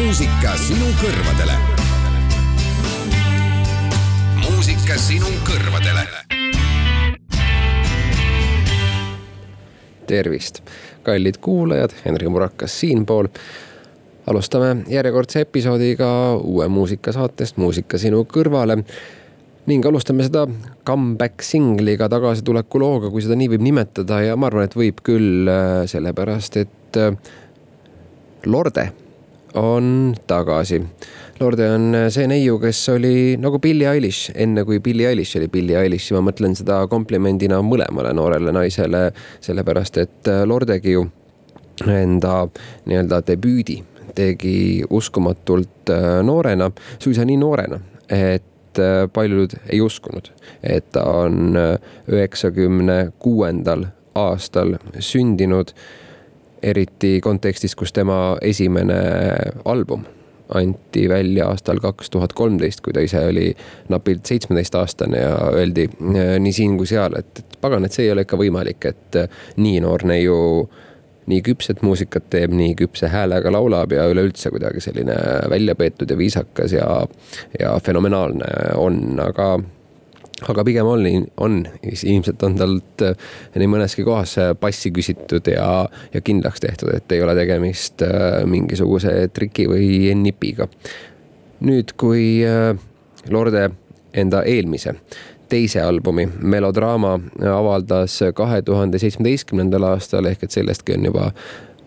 muusika sinu kõrvadele. muusika sinu kõrvadele. tervist, kallid kuulajad, Henri Murakas siinpool. alustame järjekordse episoodiga uue muusikasaatest Muusika sinu kõrvale ning alustame seda comeback singliga tagasituleku looga, kui seda nii võib nimetada ja ma arvan, et võib küll, äh, sellepärast et äh, Lorde on tagasi. Lorde on see neiu, kes oli nagu Billie Eilish, enne kui Billie Eilish oli Billie Eilish ja ma mõtlen seda komplimendina mõlemale noorele naisele, sellepärast et Lordegi ju enda nii-öelda debüüdi tegi uskumatult äh, noorena, suisa nii noorena, et äh, paljud ei uskunud, et ta on äh, üheksakümne kuuendal aastal sündinud eriti kontekstis, kus tema esimene album anti välja aastal kaks tuhat kolmteist, kui ta ise oli napilt seitsmeteistaastane ja öeldi äh, nii siin kui seal, et, et pagan, et see ei ole ikka võimalik, et äh, nii noor neiu nii küpset muusikat teeb, nii küpse häälega laulab ja üleüldse kuidagi selline välja peetud ja viisakas ja, ja fenomenaalne on, aga aga pigem on, on, ilmselt on talt äh, nii mõneski kohas passi küsitud ja, ja kindlaks tehtud, et ei ole tegemist äh, mingisuguse triki või nipiga. nüüd, kui äh, Lorde enda eelmise teise albumi Melodraama avaldas kahe tuhande seitsmeteistkümnendal aastal ehk et sellestki on juba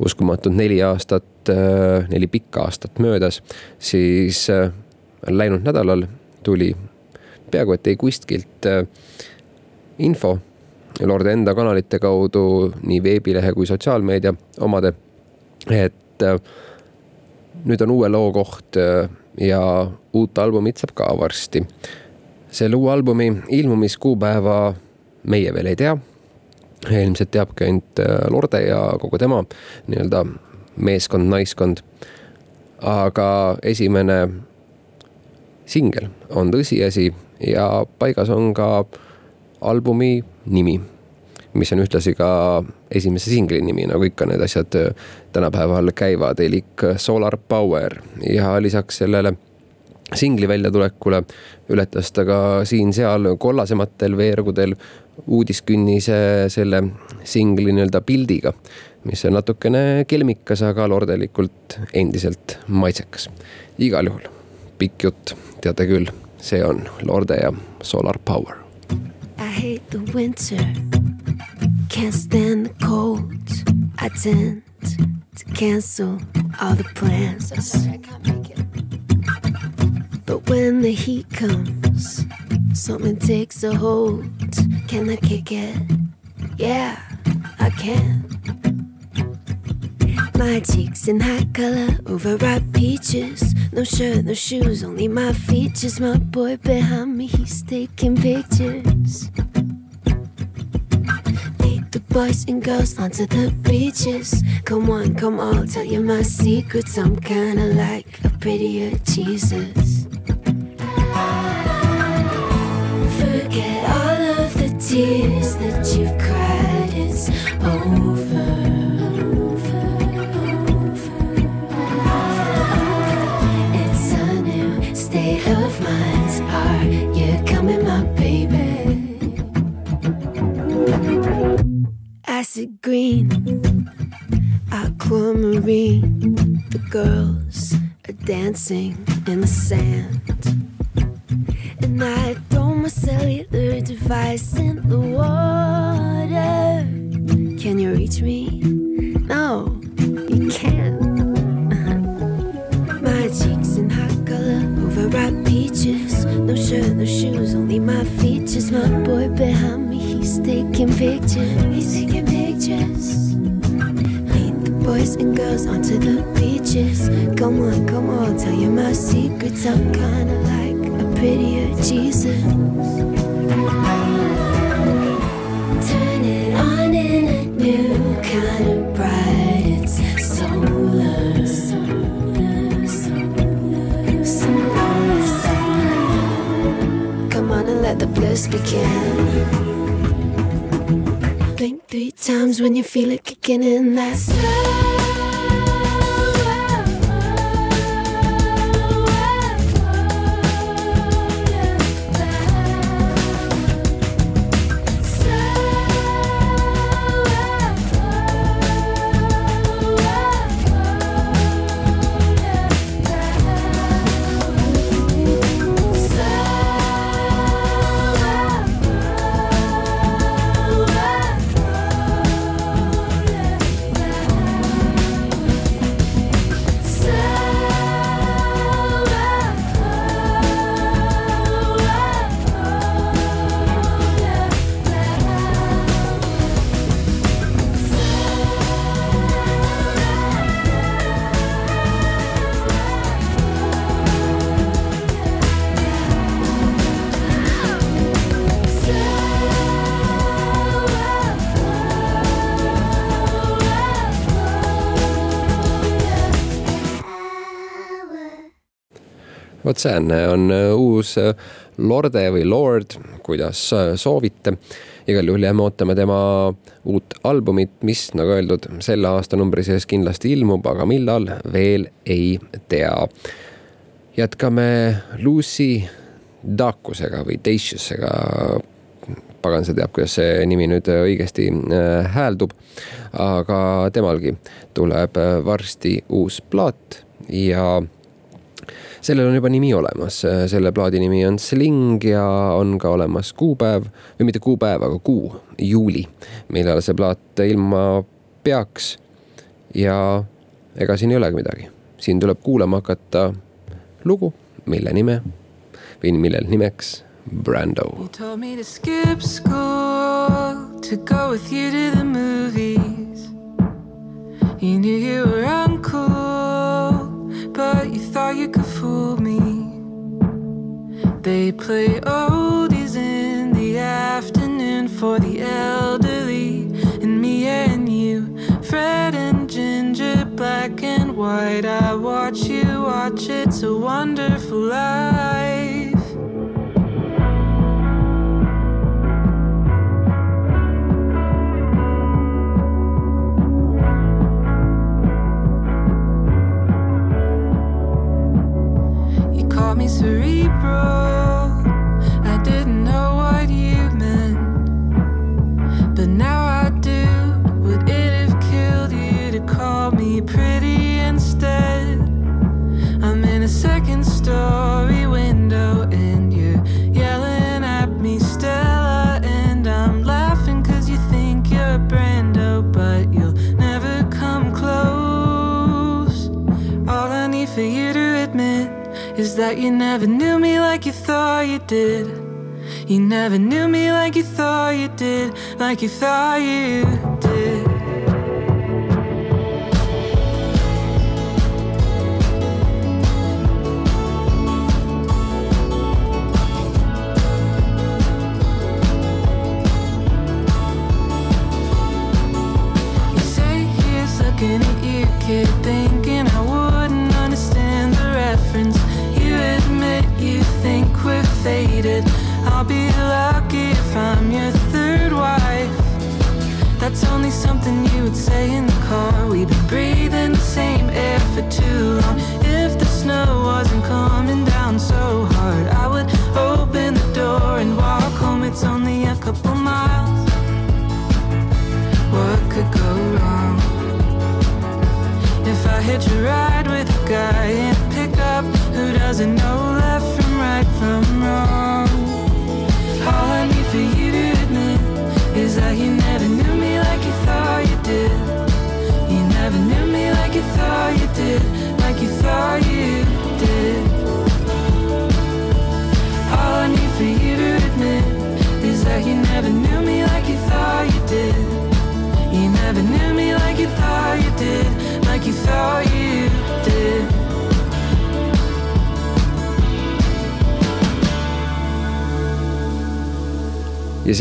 uskumatult neli aastat, neli pikka aastat möödas, siis läinud nädalal tuli peaaegu et ei kuskilt äh, info Lorde enda kanalite kaudu, nii veebilehe kui sotsiaalmeedia omade. et äh, nüüd on uue loo koht äh, ja uut albumit saab ka varsti. selle uue albumi ilmumiskuupäeva meie veel ei tea. ilmselt teabki ainult Lorde ja kogu tema nii-öelda meeskond, naiskond. aga esimene singel on tõsiasi ja paigas on ka albumi nimi, mis on ühtlasi ka esimese singli nimi, nagu ikka need asjad äh, tänapäeval käivad, elik Solar Power ja lisaks sellele singli väljatulekule ületas ta ka siin-seal kollasematel veergudel uudiskünnise selle singli nii-öelda pildiga, mis on natukene kelmikas, aga lordelikult endiselt maitsekas. igal juhul pikk jutt, teate küll see on Lorde ja Solar Power. I hate the winter, can't stand the cold. I tend to cancel all the plans. I can't make it. But when the heat comes, something takes a hold. Can I kick it? Yeah, I can. My cheeks in high color, overripe peaches. No shirt, no shoes, only my features. My boy behind me, he's taking pictures. Lead the boys and girls onto the beaches. Come on, come on, tell you my secrets. I'm kinda like a prettier Jesus. Forget all of the tears that you've cried, it's over. Dancing in the sand. Vot säärne on äh, uus äh, Lorde või Lord, kuidas äh, soovite. igal juhul jääme ootama tema uut albumit, mis nagu öeldud, selle aastanumbri sees kindlasti ilmub, aga millal veel ei tea. jätkame Lucy Dakusega või Daciusega. pagan, see teab, kuidas see nimi nüüd õigesti hääldub. aga temalgi tuleb varsti uus plaat ja sellel on juba nimi olemas, selle plaadi nimi on Sling ja on ka olemas kuupäev või mitte kuupäev, aga kuu, juuli, millal see plaat ilma peaks. ja ega siin ei olegi midagi, siin tuleb kuulama hakata lugu, mille nime või millel nimeks Brando. You told me to skip school to go with you to the movies. You knew you were uncool, you could fool me. They play oldies in the afternoon for the elderly, and me and you, Fred and Ginger, black and white. I watch you watch, it's a wonderful life. That you never knew me like you thought you did. You never knew me like you thought you did, like you thought you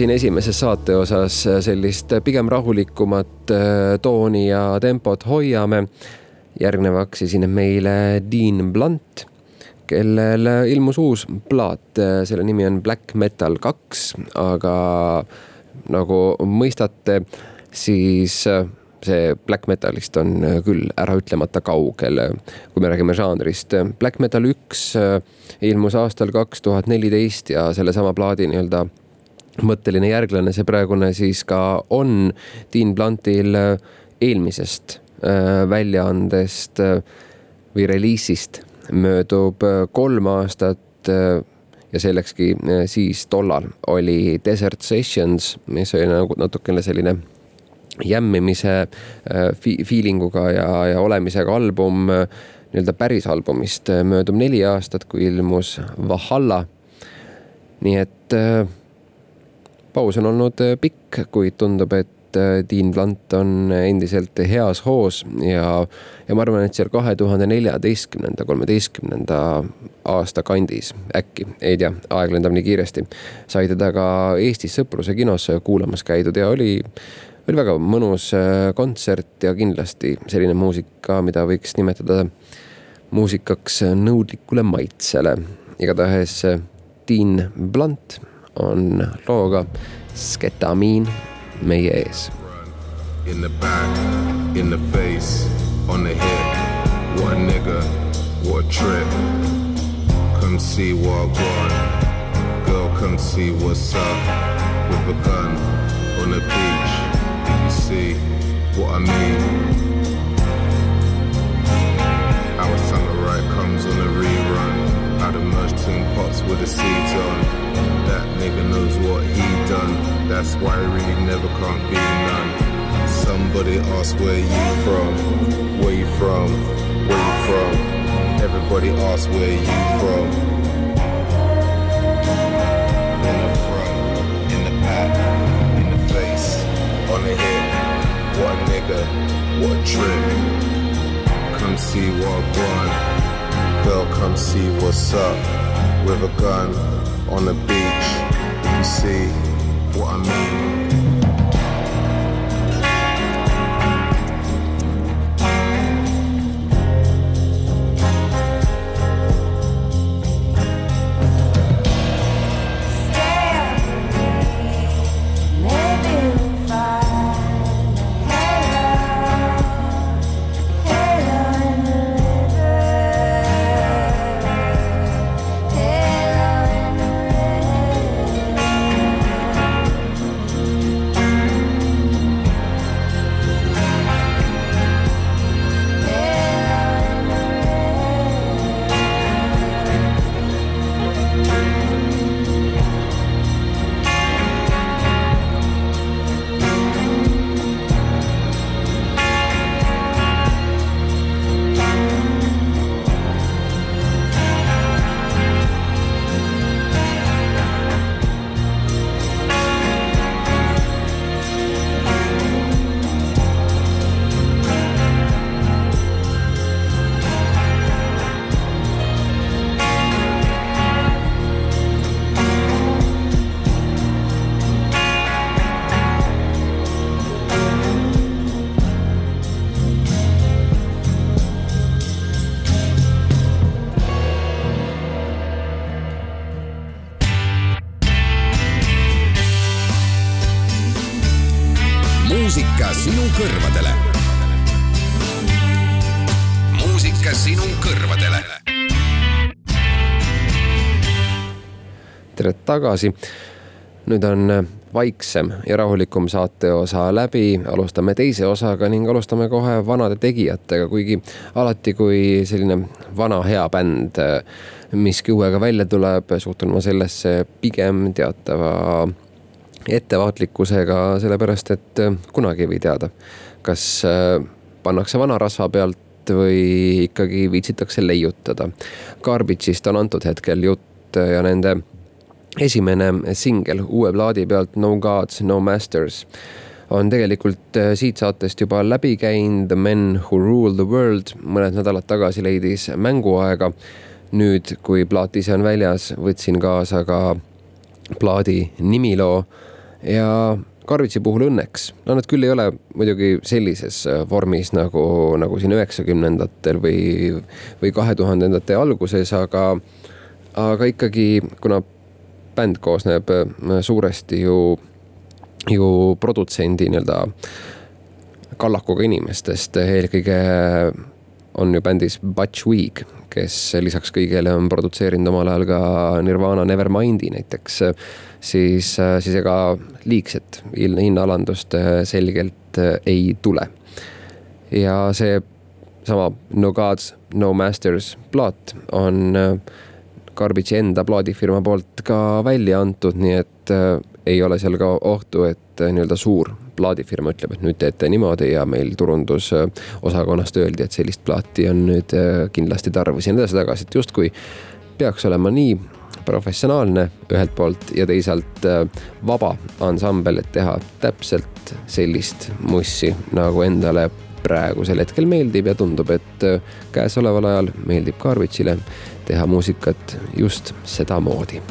siin esimeses saate osas sellist pigem rahulikumat äh, tooni ja tempot hoiame. järgnevaks esineb meile Dean Blunt, kellel ilmus uus plaat, selle nimi on Black Metal kaks, aga nagu mõistate, siis see black metalist on küll äraütlemata kaugel, kui me räägime žanrist. Black metal üks ilmus aastal kaks tuhat neliteist ja sellesama plaadi nii-öelda mõtteline järglane see praegune siis ka on Dean Bluntil äh, eelmisest äh, väljaandest äh, või reliisist möödub kolm aastat ja sellekski siis tollal oli Desert Sessions, mis oli nagu natukene selline jämmimise fi feeling uga ja, ja olemisega album nii-öelda päris albumist möödub neli aastat, kui ilmus Valhalla. nii et paus on olnud äh, pikk, kuid tundub, et äh, Dean Blunt on endiselt heas hoos ja, ja ma arvan, et seal kahe tuhande neljateistkümnenda, kolmeteistkümnenda aasta kandis äkki, ei tea, aeg lendab nii kiiresti, sai teda ka Eestis Sõpruse kinos kuulamas käidud ja oli, oli väga mõnus äh, kontsert ja kindlasti selline muusika, mida võiks nimetada muusikaks nõudlikule maitsele. igatahes Dean Blunt on looga Sketamiin meie. In the back, in the face, on the hip, what nigga, what trip. Come see what got, girl come see what's up. With a gun on the beach, you see what I mean. Our summer right comes on a rerun. How the merge tin pots with the seeds on. That nigga knows what he done. That's why he really never can't be none. Somebody ask where you from, where you from, where you from. Everybody ask where you from. In the front, in the back, in the face, on the hip. What a nigga, what a trip. Come see what I want. Girl, come see what's up with a gun on the beach. You see what I mean? Tagasi. nüüd on äh, vaiksem ja rahulikum saateosa läbi, alustame teise osaga ning alustame kohe vanade tegijatega, kuigi alati, kui selline vana hea bänd äh, miski uuega välja tuleb, suhtun ma sellesse pigem teatava ettevaatlikkusega, sellepärast et äh, kunagi ei või teada, kas pannakse vana rasva pealt või ikkagi viitsitakse leiutada. Garbage'ist on antud hetkel jutt ja nende esimene singel uue plaadi pealt No Gods, No Masters on tegelikult äh, siit saatest juba läbi käinud The Men Who Rule the World, mõned nädalad tagasi leidis mänguaega. nüüd, kui plaat ise on väljas, võtsin kaasa ka plaadi nimiloo ja Karvitsi puhul õnneks, no nad küll ei ole muidugi sellises äh, vormis nagu, nagu siin üheksakümnendatel või, või kahe tuhandendate alguses, aga, aga ikkagi, kuna bänd koosneb äh, suuresti ju, ju produtsendi nii-öelda kallakuga inimestest, eelkõige on ju bändis Butch Vig, kes lisaks kõigele on produtseerinud omal ajal ka Nirvana Nevermindi näiteks siis, äh, siis ega liigset hinnaalandust äh, selgelt äh, ei tule. ja see sama No Gods, No Masters plaat on Garbage enda plaadifirma poolt ka välja antud, nii et äh, ei ole seal ka ohtu, et äh, nii-öelda suur plaadifirma ütleb, et nüüd teete niimoodi ja meil turundusosakonnast öeldi, et sellist plaati on nüüd äh, kindlasti tarvis ja nii edasi-tagasi, et justkui peaks olema nii professionaalne ühelt poolt ja teisalt äh, vaba ansambel, et teha täpselt sellist mussi, nagu endale praegusel hetkel meeldib ja tundub, et äh, käesoleval ajal meeldib Garbitšile teha muusikat just sedamoodi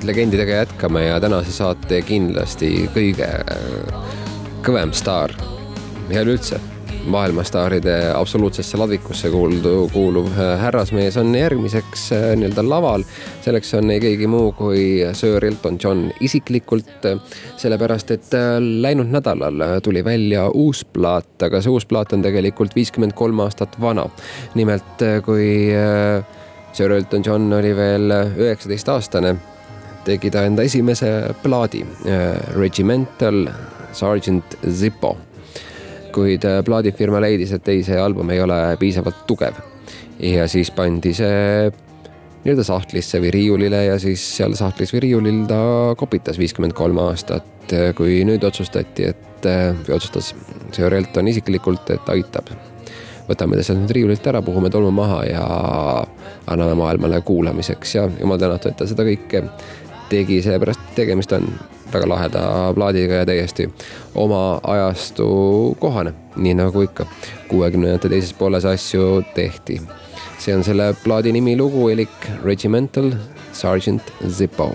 tegelikult legendidega jätkame ja tänase saate kindlasti kõige kõvem staar ja üleüldse maailmastaaride absoluutsesse ladvikusse kuuldu, kuuluv härrasmees on järgmiseks äh, nii-öelda laval. selleks on ei keegi muu kui Sir Elton John isiklikult, sellepärast et äh, läinud nädalal tuli välja uus plaat, aga see uus plaat on tegelikult viiskümmend kolm aastat vana. nimelt äh, kui Sir Elton John oli veel üheksateistaastane, tegi ta enda esimese plaadi Regimental Sergeant Zippo kuid äh, plaadifirma leidis, et ei, see album ei ole piisavalt tugev. ja siis pandi see nii-öelda sahtlisse või riiulile ja siis seal sahtlis või riiulil ta kopitas viiskümmend kolm aastat, kui nüüd otsustati, et äh, või otsustas Sir Elton isiklikult, et aitab. võtame ta sealt nüüd riiulilt ära, puhume tolmu maha ja anname maailmale kuulamiseks ja jumal tänatud, et ta seda kõike tegi, sellepärast tegemist on väga laheda plaadiga ja täiesti oma ajastu kohane, nii nagu ikka kuuekümnendate teises pooles asju tehti. see on selle plaadi nimi lugu elik Regimental Sergeant Zippo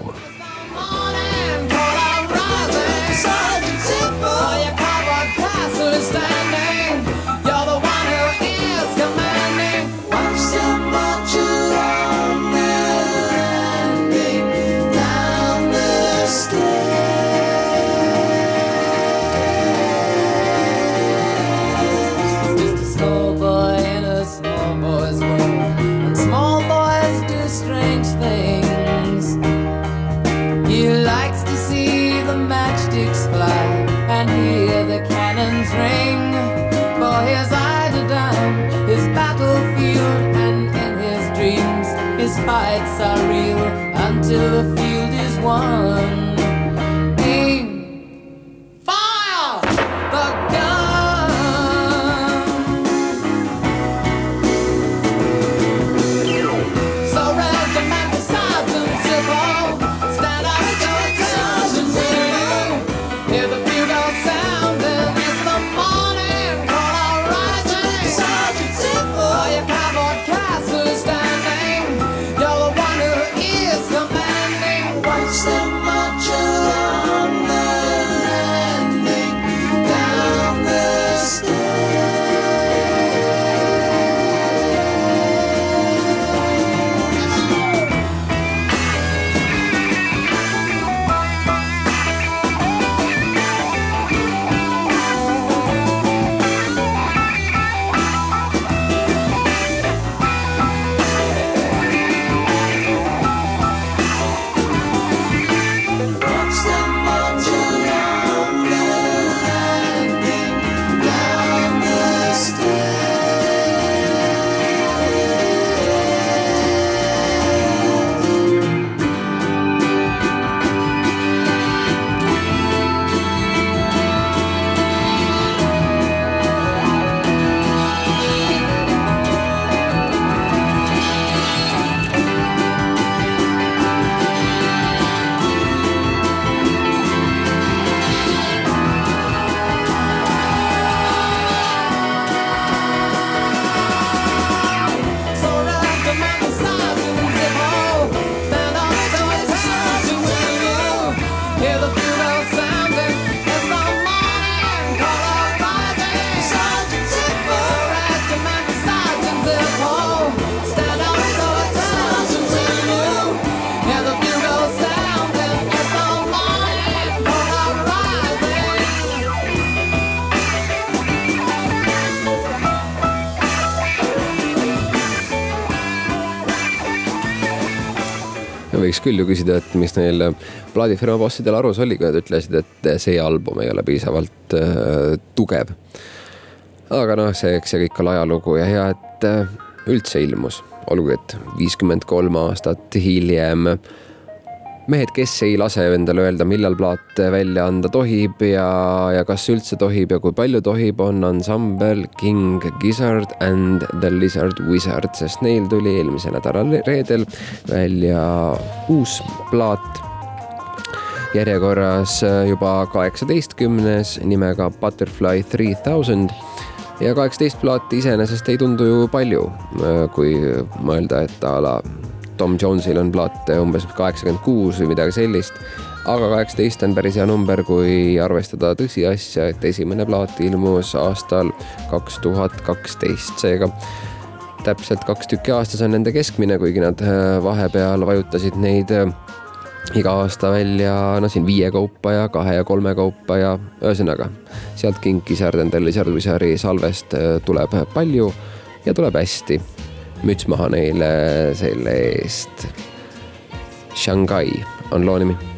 küll ju küsida, et mis neil plaadifirma bossidel arus oli, kui nad ütlesid, et see album ei ole piisavalt äh, tugev. aga noh, see, eks see kõik ole ajalugu ja hea, et äh, üldse ilmus, olgugi et viiskümmend kolm aastat hiljem äh, mehed, kes ei lase endale öelda, millal plaat välja anda tohib ja, ja kas üldse tohib ja kui palju tohib, on ansambel King Gizzard and the Lizard Wizard, sest neil tuli eelmisel nädalal reedel välja uus plaat. Järjekorras juba kaheksateistkümnes nimega Butterfly Three Thousand ja kaheksateist plaati iseenesest ei tundu ju palju, kui mõelda, et a la Tom Jonesil on plaate umbes kaheksakümmend kuus või midagi sellist. aga kaheksateist on päris hea number, kui arvestada tõsiasja, et esimene plaat ilmus aastal kaks tuhat kaksteist, seega täpselt kaks tükki aastas on nende keskmine, kuigi nad äh, vahepeal vajutasid neid äh, iga aasta välja, no siin viie kaupa ja kahe ja kolme kaupa ja ühesõnaga sealt Kinkisärd endale Sarvisari salvest äh, tuleb palju ja tuleb hästi müts maha neile selle eest. Shanghai on loo nimi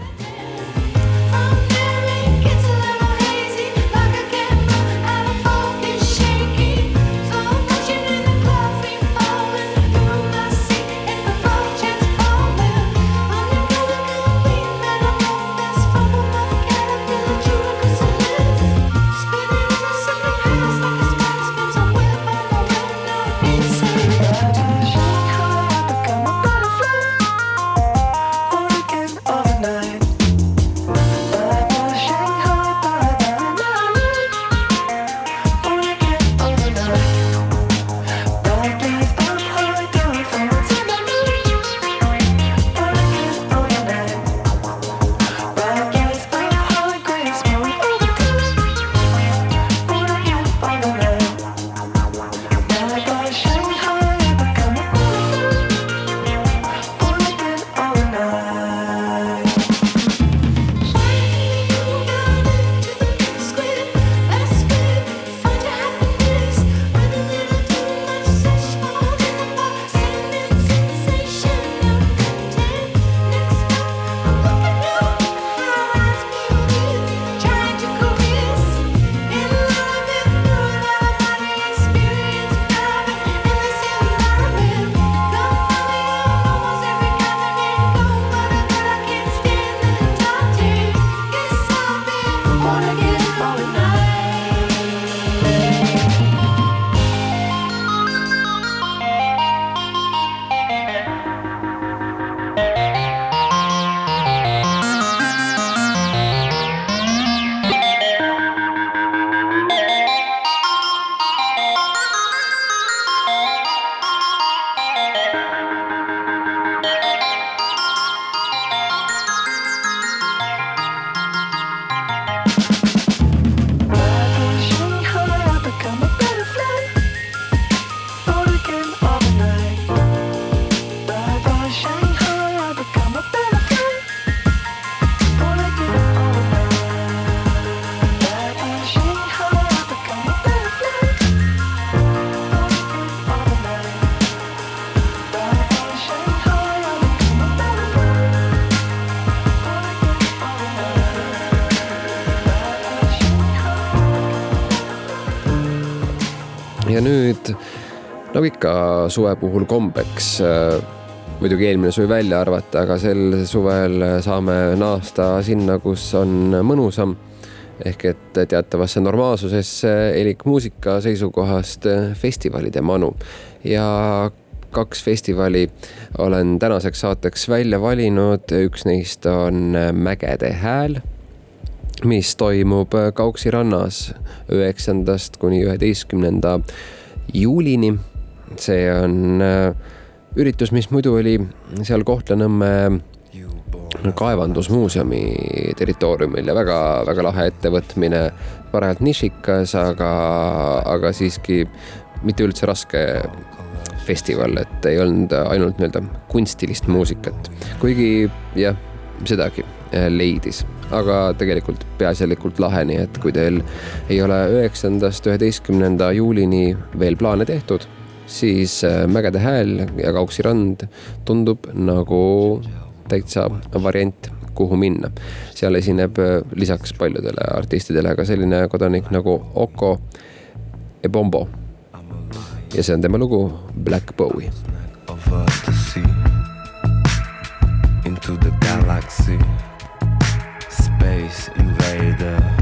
nagu ikka suve puhul kombeks, muidugi eelmine suvi välja arvata, aga sel suvel saame naasta sinna, kus on mõnusam. ehk et teatavasse normaalsusesse elik muusika seisukohast festivalide manu ja kaks festivali olen tänaseks saateks välja valinud, üks neist on Mägede hääl mis toimub Kauksi rannas üheksandast kuni üheteistkümnenda juulini. See on äh, üritus, mis muidu oli seal Kohtla-Nõmme kaevandusmuuseumi territooriumil ja väga-väga lahe ettevõtmine, parajalt nišikas, aga, aga siiski mitte üldse raske festival, et ei olnud ainult nii-öelda kunstilist muusikat, kuigi jah, sedagi äh, leidis. Aga tegelikult peaasjalikult lahe, nii et kui teil ei ole üheksandast üheteistkümnenda juulini veel plaane tehtud, siis äh, Mägede hääl ja Kauksi rand tundub nagu täitsa variant, kuhu minna. seal esineb äh, lisaks paljudele artistidele ka selline kodanik nagu Oko Ebombo. ja see on tema lugu Black Bowie. Into the galaxy Space Invader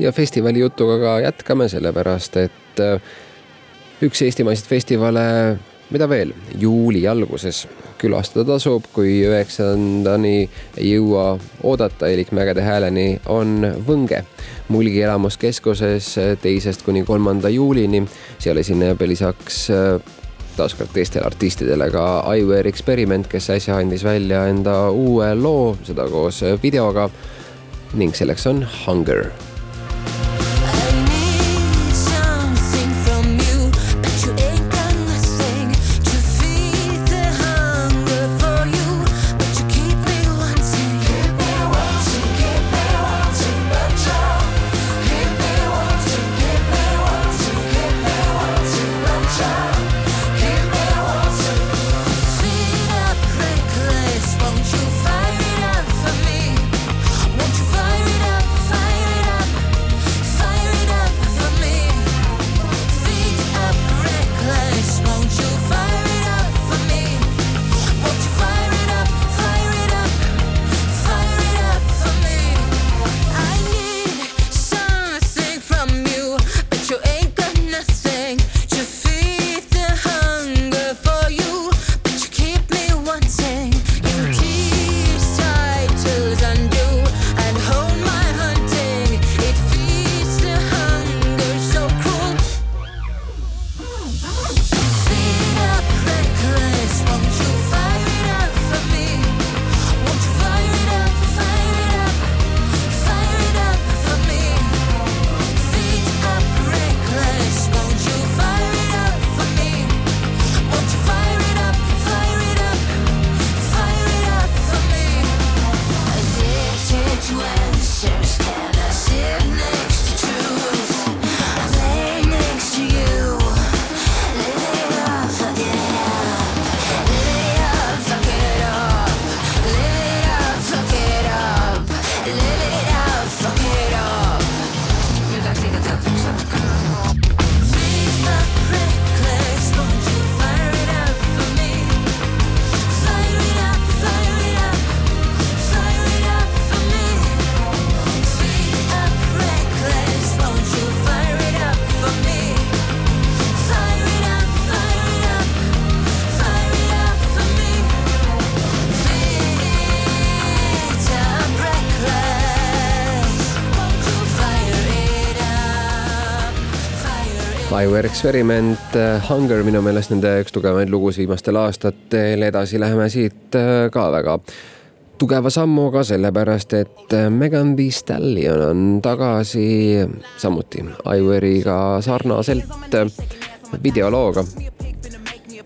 ja festivali jutuga ka jätkame, sellepärast et äh, üks eestimaiseid festivale, mida veel, juuli alguses külastada tasub, kui üheksandani ei jõua oodata elik Mägede hääleni, on Võnge Mulgi elamuskeskuses äh, teisest kuni kolmanda juulini. seal esineb lisaks äh, taaskord teistele artistidele ka Aivar Experiment, kes äsja andis välja enda uue loo, seda koos videoga. ning selleks on Hunger Aivar Experiment, äh, Hunger minu meelest nende üks tugevaid lugusid viimastel aastatel, edasi läheme siit äh, ka väga tugeva sammuga, sellepärast et äh, Megan Thee Stallion on tagasi samuti Aivariga sarnaselt videolooga.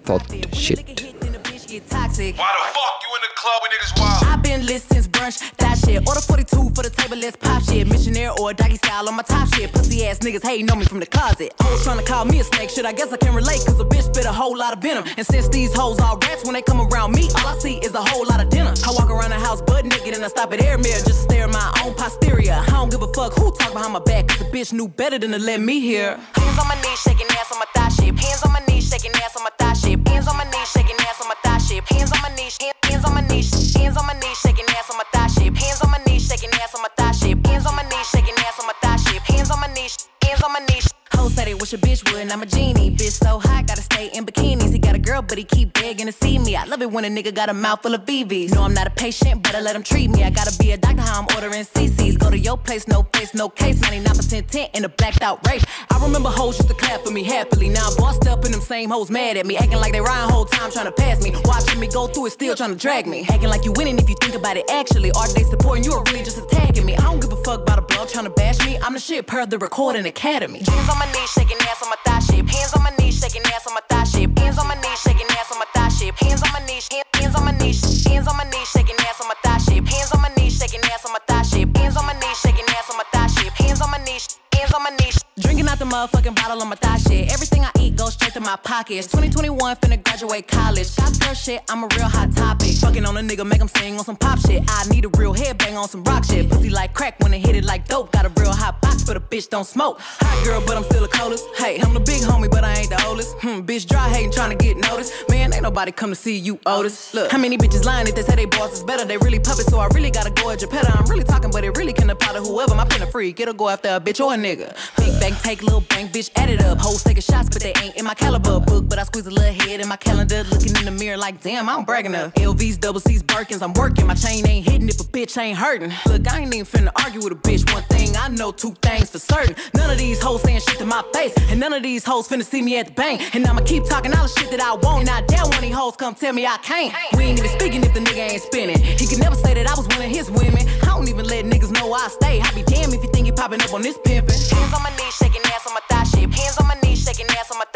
Thought shit. Why the fuck club niggas wild. I've been lit since brunch, that shit. Order 42 for the table, let's pop shit. Missionaire or doggy style on my top shit. Pussy ass niggas hating on me from the closet. Hoes trying to call me a snake, shit. I guess I can relate, cause a bitch spit a whole lot of venom. And since these hoes all rats, when they come around me, all I see is a whole lot of dinner. I walk around the house butt naked and I stop at air mirror just to stare at my own posterior. I don't give a fuck who talk behind my back, cause the bitch knew better than to let me hear. Hands on my knees, shaking ass on my thigh shape. Hands on my knees, shaking ass on my thigh shape. Hands on my knees, shaking ass on my thigh shape. Hands on my knees, hand- hands on my knees, hands on my knees, shaking ass on my thigh shape. Hands on my knees, shaking ass on my thigh shape. Hands on my knees, shaking ass on my thigh shape. Hands on my knees, hands on my knees. Hoes said they wish a bitch would, I'm a genie. Bitch so hot, gotta stay in bikinis. Girl, but he keep begging to see me. I love it when a nigga got a mouth full of BBs. No, I'm not a patient, but I let him treat me. I gotta be a doctor, how I'm ordering CCs. Go to your place, no face, no case. 99% tint in a blacked out race. I remember hoes used to clap for me happily. Now I'm bossed up and them same hoes mad at me. Acting like they riding whole time trying to pass me. Watching me go through it, still trying to drag me. Acting like you winning if you think about it actually. Are they supporting you or really just attacking me? I don't give a fuck about a blog trying to bash me. I'm the shit per the recording academy. Hands on my knees, shaking ass on my thigh shape. Hands on my knees, shaking ass on my thigh shape. Hands on my knees, shaking ass on my thigh shape. Hands on my knees, hand- hands on my knees, hands on my knees, shaking ass on my thigh shape. Hands on my knees, shaking ass on my thigh shape. Hands on my knees, shaking ass on my thigh shape. Hands on my knees, hands on my knees. Drinking out the motherfucking bottle on my thigh shit. Everything I eat goes straight to my pockets. 2021, finna graduate college. Got girl shit, I'm a real hot topic. Fucking on a nigga, make him sing on some pop shit. I need a real headbang on some rock shit. Pussy like crack when it hit it like dope. Got a real hot box, but a bitch don't smoke. Hot girl, but I'm still a coldest. Hey, I'm the big homie, but I ain't the oldest. Hmm, bitch dry hating, trying to get noticed. Man, ain't nobody come to see you, Otis. Look, how many bitches lying if they say they boss is better? They really puppets, so I really gotta go at your petter. I'm really talking, but it really can apply to whoever. My pen a freak, it'll go after a bitch or a nigga. Big bang, take little bang, bitch, add it up. Hoes taking shots, but they ain't in my caliber book. But I squeeze a little head in my calendar, looking in the mirror like, damn, I'm bragging enough. LVs, double C's, Birkins, I'm working. My chain ain't hitting if a bitch ain't hurting. Look, I ain't even finna argue with a bitch. One thing I know, two things for certain. None of these hoes saying shit to my face, and none of these hoes finna see me at the bank. And I'ma keep talking all the shit that I want. And I doubt one of these hoes come tell me I can't. We ain't even speaking if the nigga ain't spinning. He can never say that I was one of his women. I don't even let niggas know I stay. I be damn if you think you popping up on this pimpin'. Hands on my knees, shaking ass on my thigh shape. Hands on my knees, shaking ass on my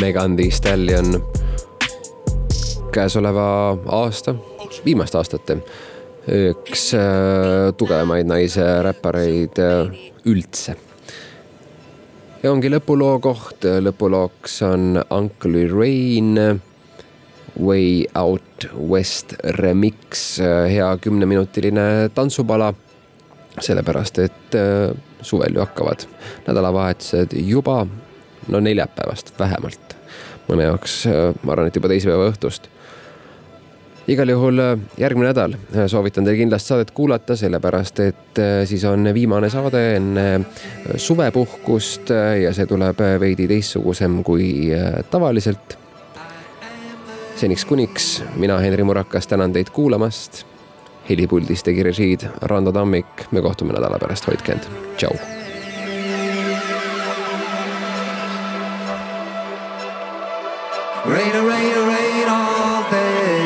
Megan Thee Stallion käesoleva aasta, viimaste aastate üks äh, tugevamaid naise räppareid äh, üldse. ja ongi lõpuloo koht, lõpulooks on Uncle Rain Way Out West remix, hea kümneminutiline tantsupala. sellepärast, et äh, suvel ju hakkavad nädalavahetused juba, no neljapäevast vähemalt. Mõne jaoks, äh, ma arvan, et juba teisipäeva õhtust igal juhul äh, järgmine nädal soovitan teil kindlasti saadet kuulata, sellepärast et siis on viimane saade enne suvepuhkust ja see tuleb veidi teistsugusem kui tavaliselt. seniks kuniks mina, Henri Murakas, tänan teid kuulamast. helipuldis tegi režiid Rando Tammik, me kohtume nädala pärast, hoidke end, tšau. Rain, rain, rain all day.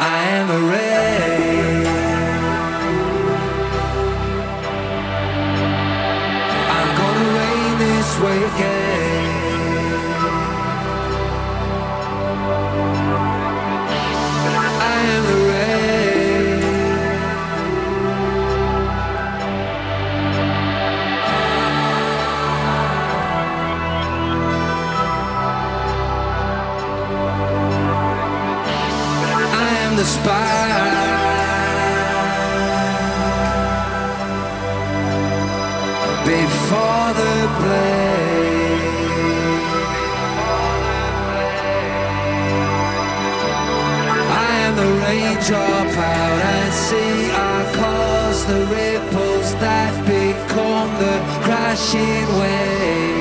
I am a rain. I'm gonna rain this way. The spy. Before the play, I am the raindrop out at sea. I cause the ripples that become the crashing waves.